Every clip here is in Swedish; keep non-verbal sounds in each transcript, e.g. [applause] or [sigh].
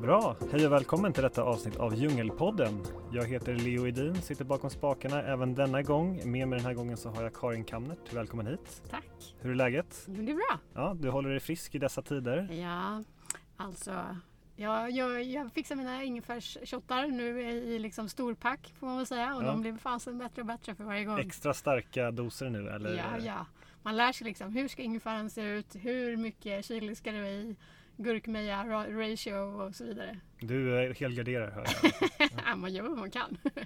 Bra! Hej och välkommen till detta avsnitt av Djungelpodden. Jag heter Leo Edin, sitter bakom spakarna även denna gång. Med mig den här gången så har jag Karin Kamnert. Välkommen hit! Tack! Hur är läget? Jo, det är bra. Ja, du håller dig frisk i dessa tider. Ja, alltså jag, jag, jag fixar mina ingefärssshottar nu i liksom storpack får man väl säga och Ja. de blir fasen bättre och bättre för varje gång. Extra starka doser nu eller? Ja, ja. Man lär sig liksom hur ska ingefäran se ut, hur mycket chili ska vara i, gurkmeja, ra- ratio och så vidare. Du är helgarderad hör jag. [laughs] man gör vad man kan. [laughs]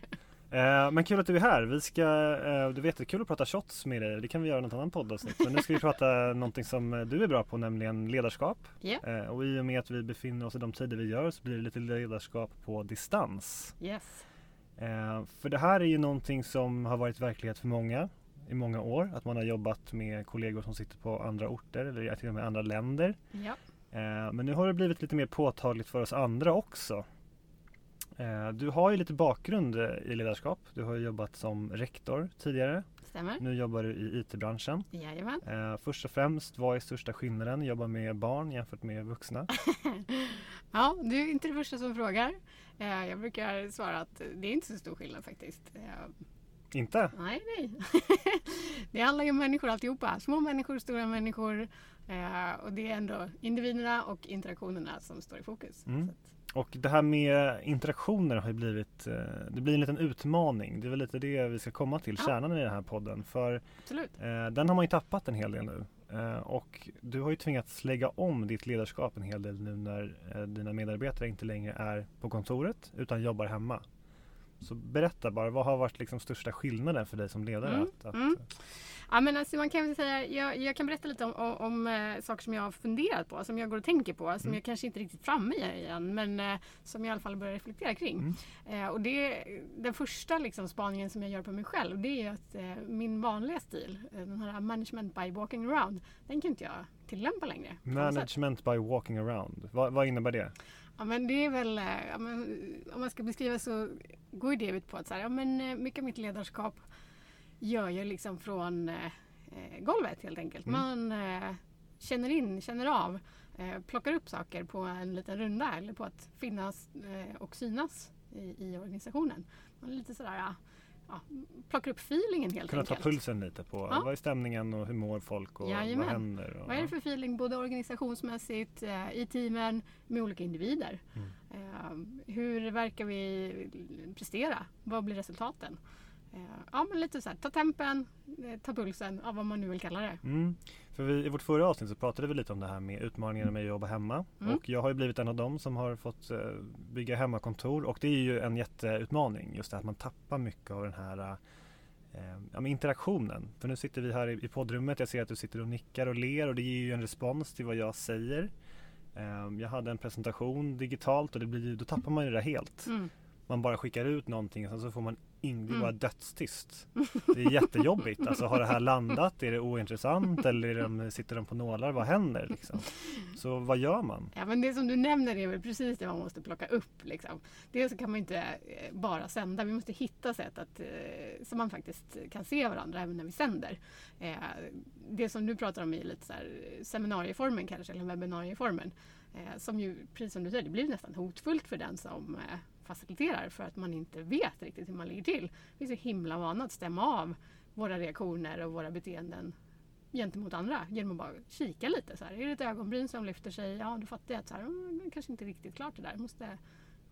Eh, men kul att du är här. Vi ska, eh, du vet det är kul att prata shots med dig. Det kan vi göra i något annat poddavsnitt. Men nu ska vi prata [laughs] någonting som eh, du är bra på, nämligen ledarskap. Eh, och i och med att vi befinner oss i de tider vi gör så blir det lite ledarskap på distans. Yes. Eh, för det här är ju någonting som har varit verklighet för många i många år. Att man har jobbat med kollegor som sitter på andra orter eller till och med andra länder. Ja. Eh, men nu har det blivit lite mer påtagligt för oss andra också. Eh, du har ju lite bakgrund eh, i ledarskap. Du har jobbat som rektor tidigare. Stämmer. Nu jobbar du i IT-branschen. Jajamän. Först och främst, vad är största skillnaden? Jobba med barn jämfört med vuxna? [laughs] Ja, du är inte det första som frågar. Jag brukar svara att det är inte så stor skillnad faktiskt. Inte? Nej, nej. det handlar ju om människor alltihopa. Små människor, stora människor. Eh, och det är ändå individerna och interaktionerna som står i fokus. Mm. Och det här med interaktioner har ju blivit, eh, det blir en liten utmaning. Det är väl lite det vi ska komma till, Ja. kärnan i den här podden. För eh, den har man ju tappat en hel del nu. Eh, och du har ju tvingats lägga om ditt ledarskap en hel del nu när eh, dina medarbetare inte längre är på kontoret utan jobbar hemma. Så berätta bara, vad har varit liksom största skillnaden för dig som ledare? Mm, Att, att, mm. Ja, men alltså man kan säga, jag, jag kan berätta lite om, om, om eh, saker som jag har funderat på, som jag går och tänker på, som Mm. jag kanske inte riktigt framme i än, men eh, som jag i alla fall börjar reflektera kring. Eh, och det, den första liksom, spaningen som jag gör på mig själv, det är att min vanliga stil, den här management by walking around, den kan inte jag tillämpa längre. Management by walking around, vad, vad innebär det? Ja, men det är väl, eh, ja, men, om man ska beskriva så går det ut på att så här, ja, men, eh, mycket av mitt ledarskap gör jag liksom från eh, eh, golvet helt enkelt. Mm. Man eh, känner in, känner av, eh, plockar upp saker på en liten runda eller på att finnas och synas i, i organisationen. Man är lite sådär, ja, ja, plockar upp feelingen helt Kunna ta enkelt. pulsen lite på Ja. vad är stämningen och hur mår folk och Jajamän. vad händer? Och, Vad är det för feeling både organisationsmässigt, eh, i teamen, med olika individer? Mm. Eh, hur verkar vi prestera? Vad blir resultaten? Eh, ja, men lite så här, ta tempen, eh, ta pulsen, ja, vad man nu vill kalla det. Mm. För vi, I vårt förra avsnitt så pratade vi lite om det här med utmaningarna med att jobba hemma. Mm. Och jag har ju blivit en av dem som har fått eh, bygga hemmakontor och det är ju en jätteutmaning. Just det att man tappar mycket av den här eh, interaktionen. För nu sitter vi här i, i poddrummet. Jag ser att du sitter och nickar och ler och det ger ju en respons till vad jag säger. Eh, jag hade en presentation digitalt och det blir, då tappar man ju det helt. Mm. Man bara skickar ut någonting och sen så får man in, det är Mm. bara dödstyst. Det är jättejobbigt. Alltså har det här landat? Är det ointressant? Eller är de, sitter de på nålar? Vad händer liksom? Så vad gör man? Ja, men det som du nämner är väl precis det man måste plocka upp. Liksom. Dels kan man inte eh, bara sända, vi måste hitta sätt att, eh, så man faktiskt kan se varandra även när vi sänder. Eh, det som du pratar om är lite så här, seminarieformen kanske, eller webbinarieformen. Som ju, precis som du säger, det blir nästan hotfullt för den som faciliterar för att man inte vet riktigt hur man ligger till. Vi är så himla vana att stämma av våra reaktioner och våra beteenden gentemot andra genom att bara kika lite. Så här. Är det ett ögonbryn som lyfter sig? Ja, då fattar jag att så här, mm, det kanske inte riktigt klart det där. Måste,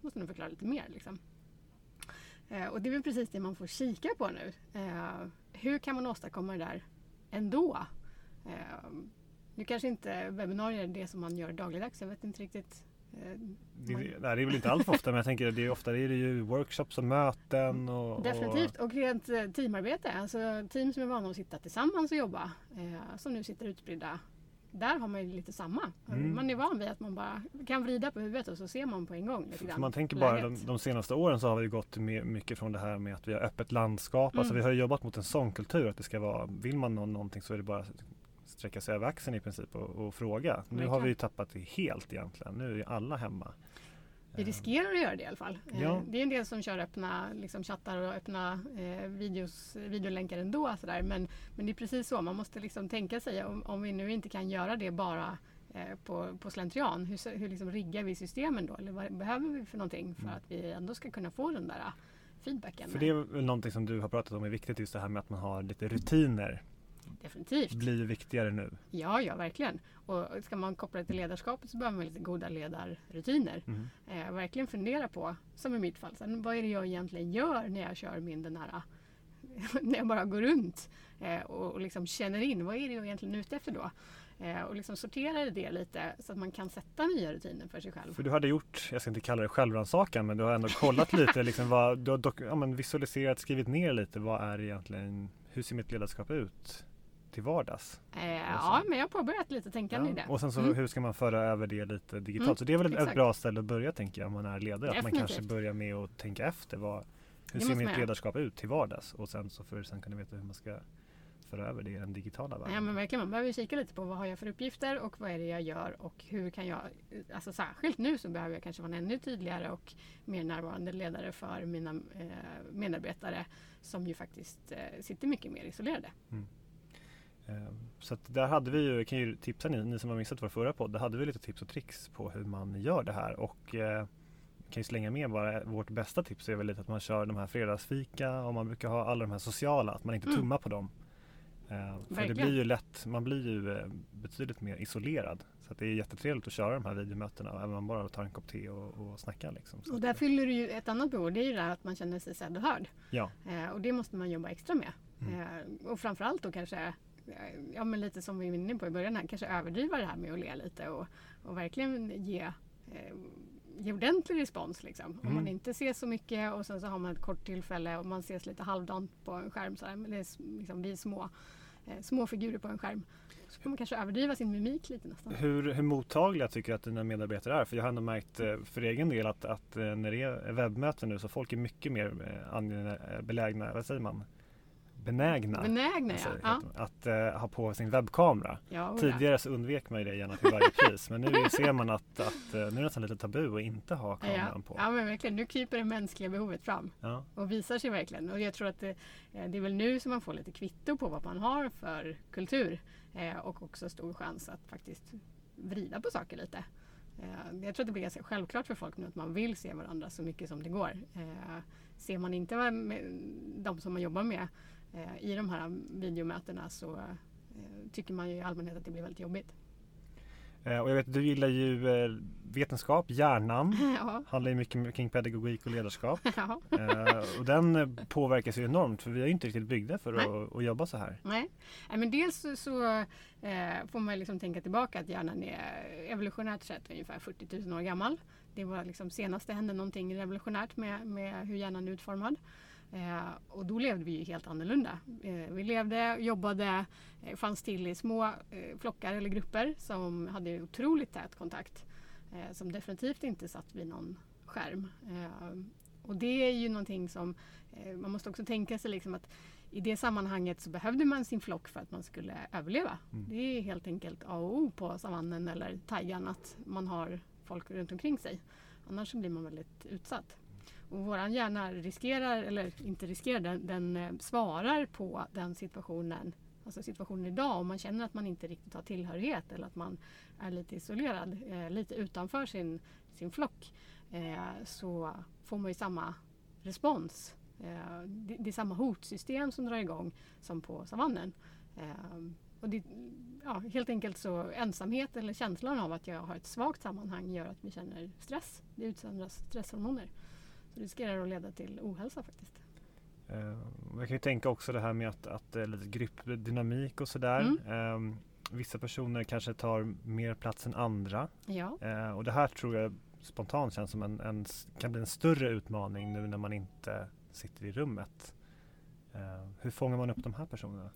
måste nog förklara lite mer. Liksom. Eh, och det är väl precis det man får kika på nu. Eh, hur kan man åstadkomma det där ändå? Eh, nu kanske inte webbinarier är det som man gör dagligdags. Jag vet inte riktigt. Eh, Det, nej, det är väl inte allt för ofta men jag tänker att det är ofta är det ju workshops och möten och, Definitivt, och rent eh, teamarbete. Alltså team som är vana att sitta tillsammans och jobba, eh, som nu sitter utspridda. Där har man ju lite samma. Mm. Man är van vid att man bara kan vrida på huvudet och så ser man på en gång. Lite grann man tänker bara de, de senaste åren så har vi gått med, mycket från det här med att vi har öppet landskap. Alltså Mm. vi har jobbat mot en sån kultur att det ska vara, vill man nå någonting så är det bara sträcka sig över axeln i princip och, och fråga. Nu har vi ju tappat det helt egentligen. Nu är alla hemma. Vi Eh, riskerar att göra det i alla fall. Eh, Ja. Det är en del som kör öppna liksom, chattar och öppna eh, videos, videolänkar ändå. Sådär. Men, men det är precis så, man måste liksom tänka sig om, om vi nu inte kan göra det bara eh, på, på slentrian. Hur, hur liksom riggar vi systemen då? Eller vad behöver vi för någonting för mm. att vi ändå ska kunna få den där eh, feedbacken? För det är någonting som du har pratat om är viktigt just det här med att man har lite rutiner Definitivt. blir viktigare nu. Ja, ja verkligen. Och ska man koppla det till ledarskapet så behöver man lite goda ledarrutiner. Mm. Eh, verkligen fundera på, som i mitt fall, så, vad är det jag egentligen gör när jag kör min den här [laughs] när jag bara går runt eh, och, och liksom känner in vad är det jag egentligen är ute efter då. Eh, och liksom sortera det lite så att man kan sätta nya rutiner för sig själv. För du hade gjort, jag ska inte kalla det självrannsakan, men du har ändå kollat [laughs] lite, liksom vad, du har dock, ja, visualiserat, skrivit ner lite, vad är egentligen, hur ser mitt ledarskap ut? Till vardags? Eh, ja, men jag har påbörjat lite tänkande ja. i det. Och sen så mm. hur ska man föra över det lite digitalt? Mm, så det är väl ett, bra ställe att börja tänker jag om man är ledare. Definitivt. Att man kanske börjar med att tänka efter. Vad, hur ser mitt ledarskap ut till vardags? Och sen så för sen kunna veta hur man ska föra över det i den digitala världen. Ja men verkligen, man behöver kika lite på vad har jag för uppgifter och vad är det jag gör och hur kan jag, alltså särskilt nu så behöver jag kanske vara en ännu tydligare och mer närvarande ledare för mina eh, medarbetare som ju faktiskt eh, sitter mycket mer isolerade. Mm. Ehm, så där hade vi ju, kan ju tipsa ni, ni som har missat vår förra podd, där hade vi lite tips och tricks på hur man gör det här och eh, kan ju slänga med bara vårt bästa tips är väl lite att man kör de här fredagsfika och man brukar ha alla de här sociala, att man inte mm. tummar på dem. Eh, för det blir ju lätt, man blir ju eh, betydligt mer isolerad. Så det är jättetrevligt att köra de här videomötena även om man bara tar en kopp te och, och snackar. Liksom. och där fyller du ju ett annat behov, det är ju det här att man känner sig sedd och hörd. Ja. Eh, och det måste man jobba extra med. Mm. Eh, och framförallt då kanske ja, men lite som vi var inne på i början här, kanske överdriva det här med att le lite och, och verkligen ge, eh, ge ordentlig respons. Liksom. Mm. Om man inte ser så mycket och sen så har man ett kort tillfälle och man ses lite halvdant på en skärm. Så här, men det är liksom, vi små, eh, små figurer på en skärm. Så kan man kanske överdriva sin mimik lite nästan. Hur, hur mottagliga tycker du att dina medarbetare är? För jag har ändå märkt eh, för egen del att, att eh, när det är webbmöten nu så folk är mycket mer eh, belägna, vad säger man? Benägna, benägna alltså, ja. att, uh, ha på sin webbkamera. Ja, Tidigare så undvek man det gärna till varje pris men nu ser man att, att uh, nu är det nästan lite tabu att inte ha kameran på. Ja men verkligen, nu kryper det mänskliga behovet fram och visar sig verkligen. Och jag tror att det, eh, det, är väl nu som man får lite kvitto på vad man har för kultur eh, och också stor chans att faktiskt vrida på saker lite. Eh, jag tror att det blir ganska självklart för folk nu att man vill se varandra så mycket som det går. Eh, ser man inte de som man jobbar med Eh, i de här videomötena så eh, tycker man ju i allmänhet att det blir väldigt jobbigt. Eh, och jag vet du gillar ju vetenskap, hjärnan. [laughs] Ja. Handlar ju mycket kring pedagogik och ledarskap. [laughs] Ja. och den påverkas ju enormt för vi är inte riktigt byggda för att, att, jobba så här. Nej, men dels så, så får man liksom tänka tillbaka att hjärnan är evolutionärt sett ungefär 40 000 år gammal. Det var liksom senast det hände någonting revolutionärt med, med hur hjärnan är utformad. Eh, och då levde vi ju helt annorlunda. Eh, vi levde, jobbade, eh, fanns till i små eh, flockar eller grupper som hade otroligt tät kontakt. Eh, som definitivt inte satt vid någon skärm. Eh, och det är ju någonting som man måste också tänka sig liksom att i det sammanhanget så behövde man sin flock för att man skulle överleva. Mm. Det är helt enkelt A och O på savannen eller taigan att man har folk runt omkring sig. Annars blir man väldigt utsatt. Våran hjärna riskerar, eller inte riskerar, den, den eh, svarar på den situationen Alltså situationen idag om man känner att man inte riktigt har tillhörighet eller att man är lite isolerad, eh, lite utanför sin, sin flock eh, så får man ju samma respons. Eh, det, det, är samma hotsystem som drar igång som på savannen. Eh, och det, ja, helt enkelt så ensamhet eller känslan av att jag har ett svagt sammanhang gör att vi känner stress. Det utsöndras stresshormoner. Så det riskerar att leda till ohälsa faktiskt. Uh, jag kan ju tänka också det här med att, att lite gruppdynamik och sådär. Mm. Um, vissa personer kanske tar mer plats än andra. Ja. Uh, och det här tror jag spontant känns som en, en, kan bli en större utmaning nu när man inte sitter i rummet. Uh, hur fångar man upp de här personerna?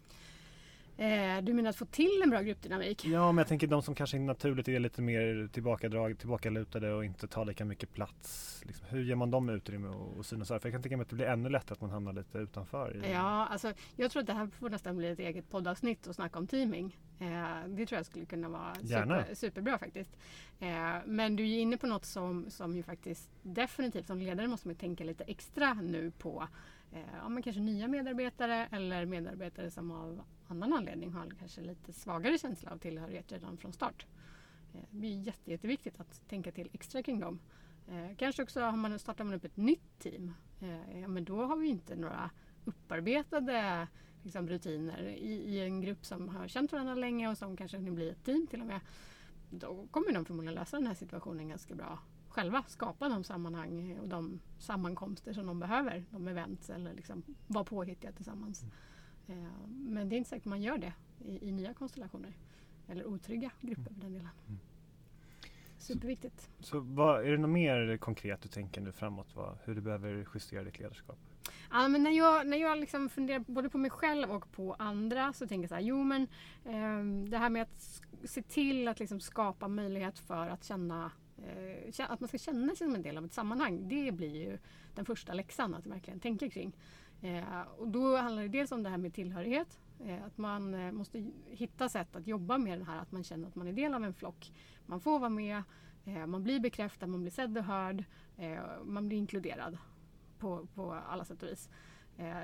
Eh, du menar att få till en bra gruppdynamik? Ja, men jag tänker de som kanske naturligt är lite mer tillbakadrag, tillbakalutade och inte tar lika mycket plats. Liksom, hur ger man dem utrymme och synas? För jag kan tänka mig att det blir ännu lättare att man hamnar lite utanför. I... Ja, alltså, jag tror att det här får nästan bli ett eget poddavsnitt och snacka om teaming. Eh, det tror jag skulle kunna vara super, superbra faktiskt. Eh, men du är inne på något som, som ju faktiskt definitivt som ledare måste man tänka lite extra nu på eh, ja, men kanske nya medarbetare eller medarbetare som av annan anledning har kanske lite svagare känsla av tillhörighet redan från start. Eh, det är jätte, jätteviktigt att tänka till extra kring dem. Eh, kanske också har man, startar man upp ett nytt team. Eh, ja, men då har vi inte några upparbetade liksom, rutiner i, i, en grupp som har känt varandra länge och som kanske nu blir ett team till och med. Då kommer de förmodligen lösa den här situationen ganska bra själva. Skapa de sammanhang och de sammankomster som de behöver. De events eller liksom vara påhittiga tillsammans. Mm. Eh, men det är inte säkert man gör det i, i nya konstellationer. Eller otrygga grupper för den delen. Mm. Superviktigt. Så, så vad, är det något mer konkret du tänker nu framåt? Vad, hur du behöver justera ditt ledarskap? Ja, men när jag, när jag liksom funderar både på mig själv och på andra så tänker jag så här, jo men eh, det här med att se till att liksom skapa möjlighet för att känna eh, att man ska känna sig som en del av ett sammanhang. Det blir ju den första läxan att verkligen tänka kring. Eh, och då handlar det dels om det här med tillhörighet. Eh, att man eh, måste hitta sätt att jobba med det här att man känner att man är del av en flock. Man får vara med, eh, man blir bekräftad, man blir sedd och hörd, eh, man blir inkluderad på, på alla sätt och vis. Eh,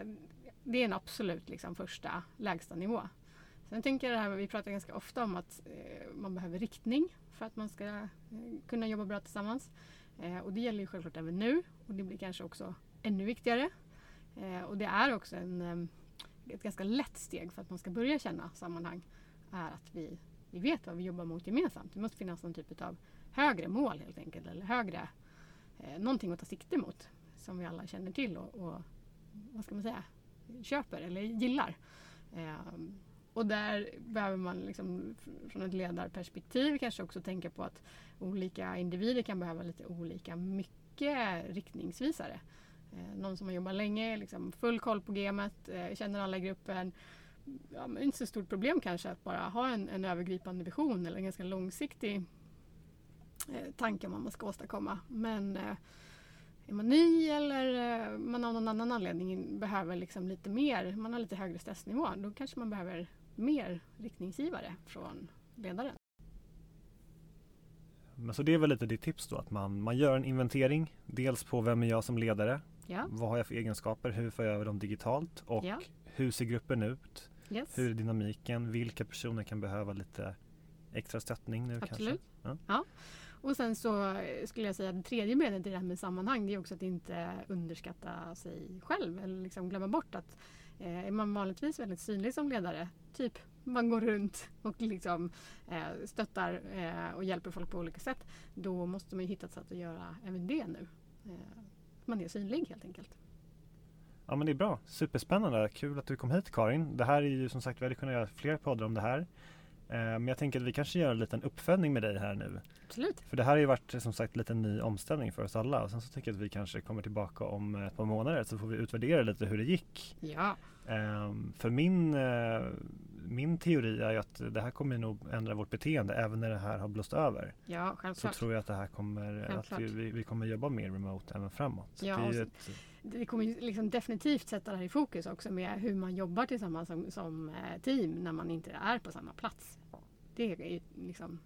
det är en absolut liksom, första lägsta nivå. Sen tänker jag det här, vi pratar ganska ofta om att eh, man behöver riktning för att man ska eh, kunna jobba bra tillsammans. och det gäller ju självklart även nu och det blir kanske också ännu viktigare. Eh, och det är också en ehm, ett ganska lätt steg för att man ska börja känna sammanhang är att vi, vi vet vad vi jobbar mot gemensamt. Det måste finnas någon typ av högre mål helt enkelt eller högre eh, någonting att ta sikte mot som vi alla känner till och, och vad ska man säga, köper eller gillar. Eh, och där behöver man liksom, från ett ledarperspektiv kanske också tänka på att olika individer kan behöva lite olika mycket riktningsvisare. Eh, någon som har jobbat länge, liksom full koll på gamet, eh, känner alla i gruppen. Ja, men inte så stort problem kanske att bara ha en, en övergripande vision eller en ganska långsiktig eh, tanke om vad man ska åstadkomma. Men eh, är man ny eller eh, man av någon annan anledning behöver liksom lite mer, man har lite högre stressnivå, då kanske man behöver mer riktningsgivare från ledaren. Men så det är väl lite ditt tips då att man, man gör en inventering dels på vem är jag som ledare Ja. Vad har jag för egenskaper? Hur får jag över dem digitalt? Och ja. hur ser gruppen ut? Yes. Hur är dynamiken? Vilka personer kan behöva lite extra stöttning nu Absolut. kanske? Ja. ja. Och sen så skulle jag säga att det tredje benet i det här med sammanhang det är också att inte underskatta sig själv eller liksom glömma bort att eh, är man vanligtvis väldigt synlig som ledare, typ man går runt och liksom eh, stöttar eh, och hjälper folk på olika sätt, då måste man hitta ett sätt att göra även det nu. Eh, man är synlig helt enkelt. Ja men det är bra, superspännande, kul att du kom hit Karin. Det här är ju som sagt, vi hade kunnat göra fler poddar om det här. Eh, men jag tänker att vi kanske gör en liten uppföljning med dig här nu. Absolut. För det här har ju varit som sagt lite ny omställning för oss alla och sen så tycker jag att vi kanske kommer tillbaka om ett par månader så får vi utvärdera lite hur det gick. Ja. Ehm, för min, eh, min teori är ju att det här kommer nog ändra vårt beteende även när det här har blåst över. Ja, självklart. Så tror jag att det här kommer, att vi, vi, kommer jobba mer remote även framåt. Ja, det, ett... det kommer liksom definitivt sätta det här i fokus också med hur man jobbar tillsammans som, som eh, team när man inte är på samma plats. Det är liksom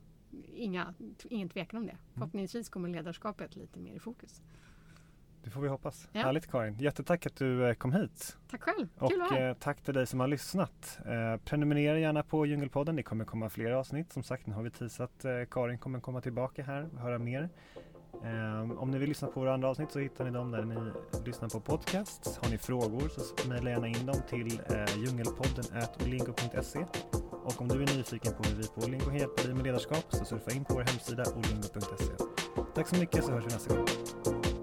inga, ingen tvekan om det. Mm. Förhoppningsvis kommer ledarskapet lite mer i fokus. Det får vi hoppas. Ja. Härligt Karin. Jättetack att du eh, kom hit. Tack själv. Och Kul eh, tack till dig som har lyssnat. Eh, prenumerera gärna på Djungelpodden. Det kommer komma fler avsnitt. Som sagt, nu har vi teasat Karin kommer komma tillbaka här och höra mer. Om ni vill lyssna på våra andra avsnitt så hittar ni dem där ni lyssnar på podcast. Har ni frågor så mejla gärna in dem till djungelpodden olingo.se. Och om du är nyfiken på hur vi på Olingo hjälper dig med ledarskap så surfa in på vår hemsida olingo.se. Tack så mycket så hörs vi nästa gång.